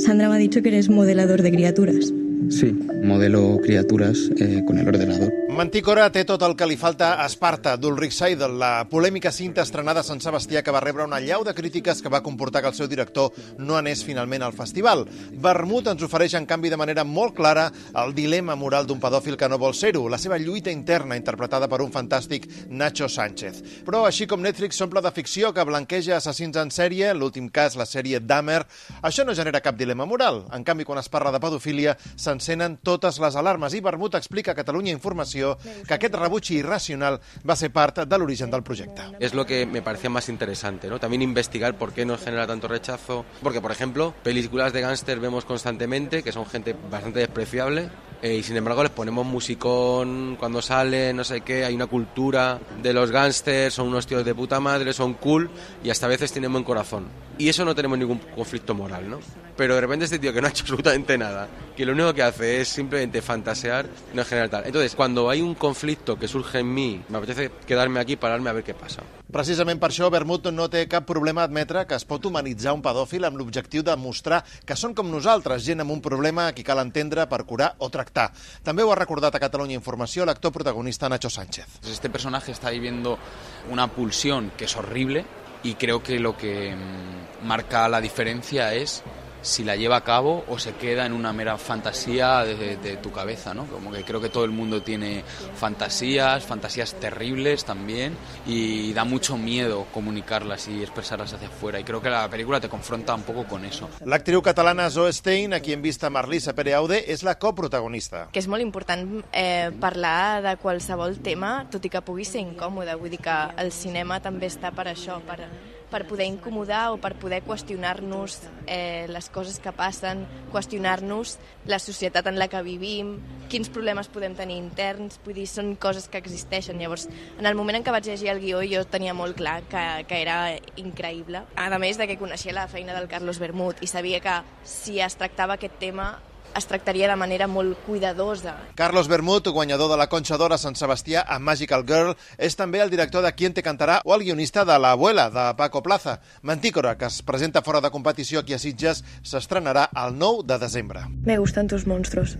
Sandra me ha dicho que eres modelador de criaturas. Sí, modelo criaturas eh, con el ordenador. Mantícora té tot el que li falta a Esparta, d'Ulrich Seidel, la polèmica cinta estrenada a Sant Sebastià que va rebre una llau de crítiques que va comportar que el seu director no anés finalment al festival. Vermut ens ofereix, en canvi, de manera molt clara el dilema moral d'un pedòfil que no vol ser-ho, la seva lluita interna interpretada per un fantàstic Nacho Sánchez. Però, així com Netflix s'omple de ficció que blanqueja assassins en sèrie, l'últim cas, la sèrie Dahmer, això no genera cap dilema moral. En canvi, quan es parla de pedofília, s'encenen totes les alarmes i Vermut explica a Catalunya Informació que aquest rebuig irracional va ser part de l'origen del projecte. Es lo que me parecía más interesante, ¿no? También investigar por qué nos genera tanto rechazo. Porque, por ejemplo, películas de gángster vemos constantemente que son gente bastante despreciable eh, y sin embargo les ponemos musicón cuando sale, no sé qué, hay una cultura de los gángsters, son unos tíos de puta madre, son cool y hasta a veces tienen buen corazón. Y eso no tenemos ningún conflicto moral, ¿no? Pero de repente este tío que no ha hecho absolutamente nada, que lo único que hace es simplemente fantasear, no generar tal. Entonces, cuando hay un conflicto que surge en mí, me apetece quedarme aquí, pararme a ver qué pasa. Precisament per això, Vermut no té cap problema a admetre que es pot humanitzar un pedòfil amb l'objectiu de mostrar que són com nosaltres, gent amb un problema a qui cal entendre per curar o tractar. També ho ha recordat a Catalunya Informació l'actor protagonista Nacho Sánchez. Este personaje está viviendo una pulsión que es horrible y creo que lo que mm, marca la diferencia es si la lleva a cabo o se queda en una mera fantasía de, de, tu cabeza, ¿no? Como que creo que todo el mundo tiene fantasías, fantasías terribles también, y da mucho miedo comunicarlas y expresarlas hacia afuera, y creo que la película te confronta un poco con eso. L'actriu catalana Zoe Stein, a qui hem vist a Marlisa Pereaude, és la coprotagonista. Que és molt important eh, parlar de qualsevol tema, tot i que pugui ser incòmode, vull dir que el cinema també està per això, per per poder incomodar o per poder qüestionar-nos eh, les coses que passen, qüestionar-nos la societat en la que vivim, quins problemes podem tenir interns, vull dir, són coses que existeixen. Llavors, en el moment en què vaig llegir el guió jo tenia molt clar que, que era increïble. A més de que coneixia la feina del Carlos Bermud i sabia que si es tractava aquest tema es tractaria de manera molt cuidadosa. Carlos Bermut, guanyador de la Conxa d'Or a Sant Sebastià amb Magical Girl, és també el director de Quien te cantarà o el guionista de La abuela, de Paco Plaza. Mantícora, que es presenta fora de competició aquí a Sitges, s'estrenarà el 9 de desembre. Me gustan tus monstruos.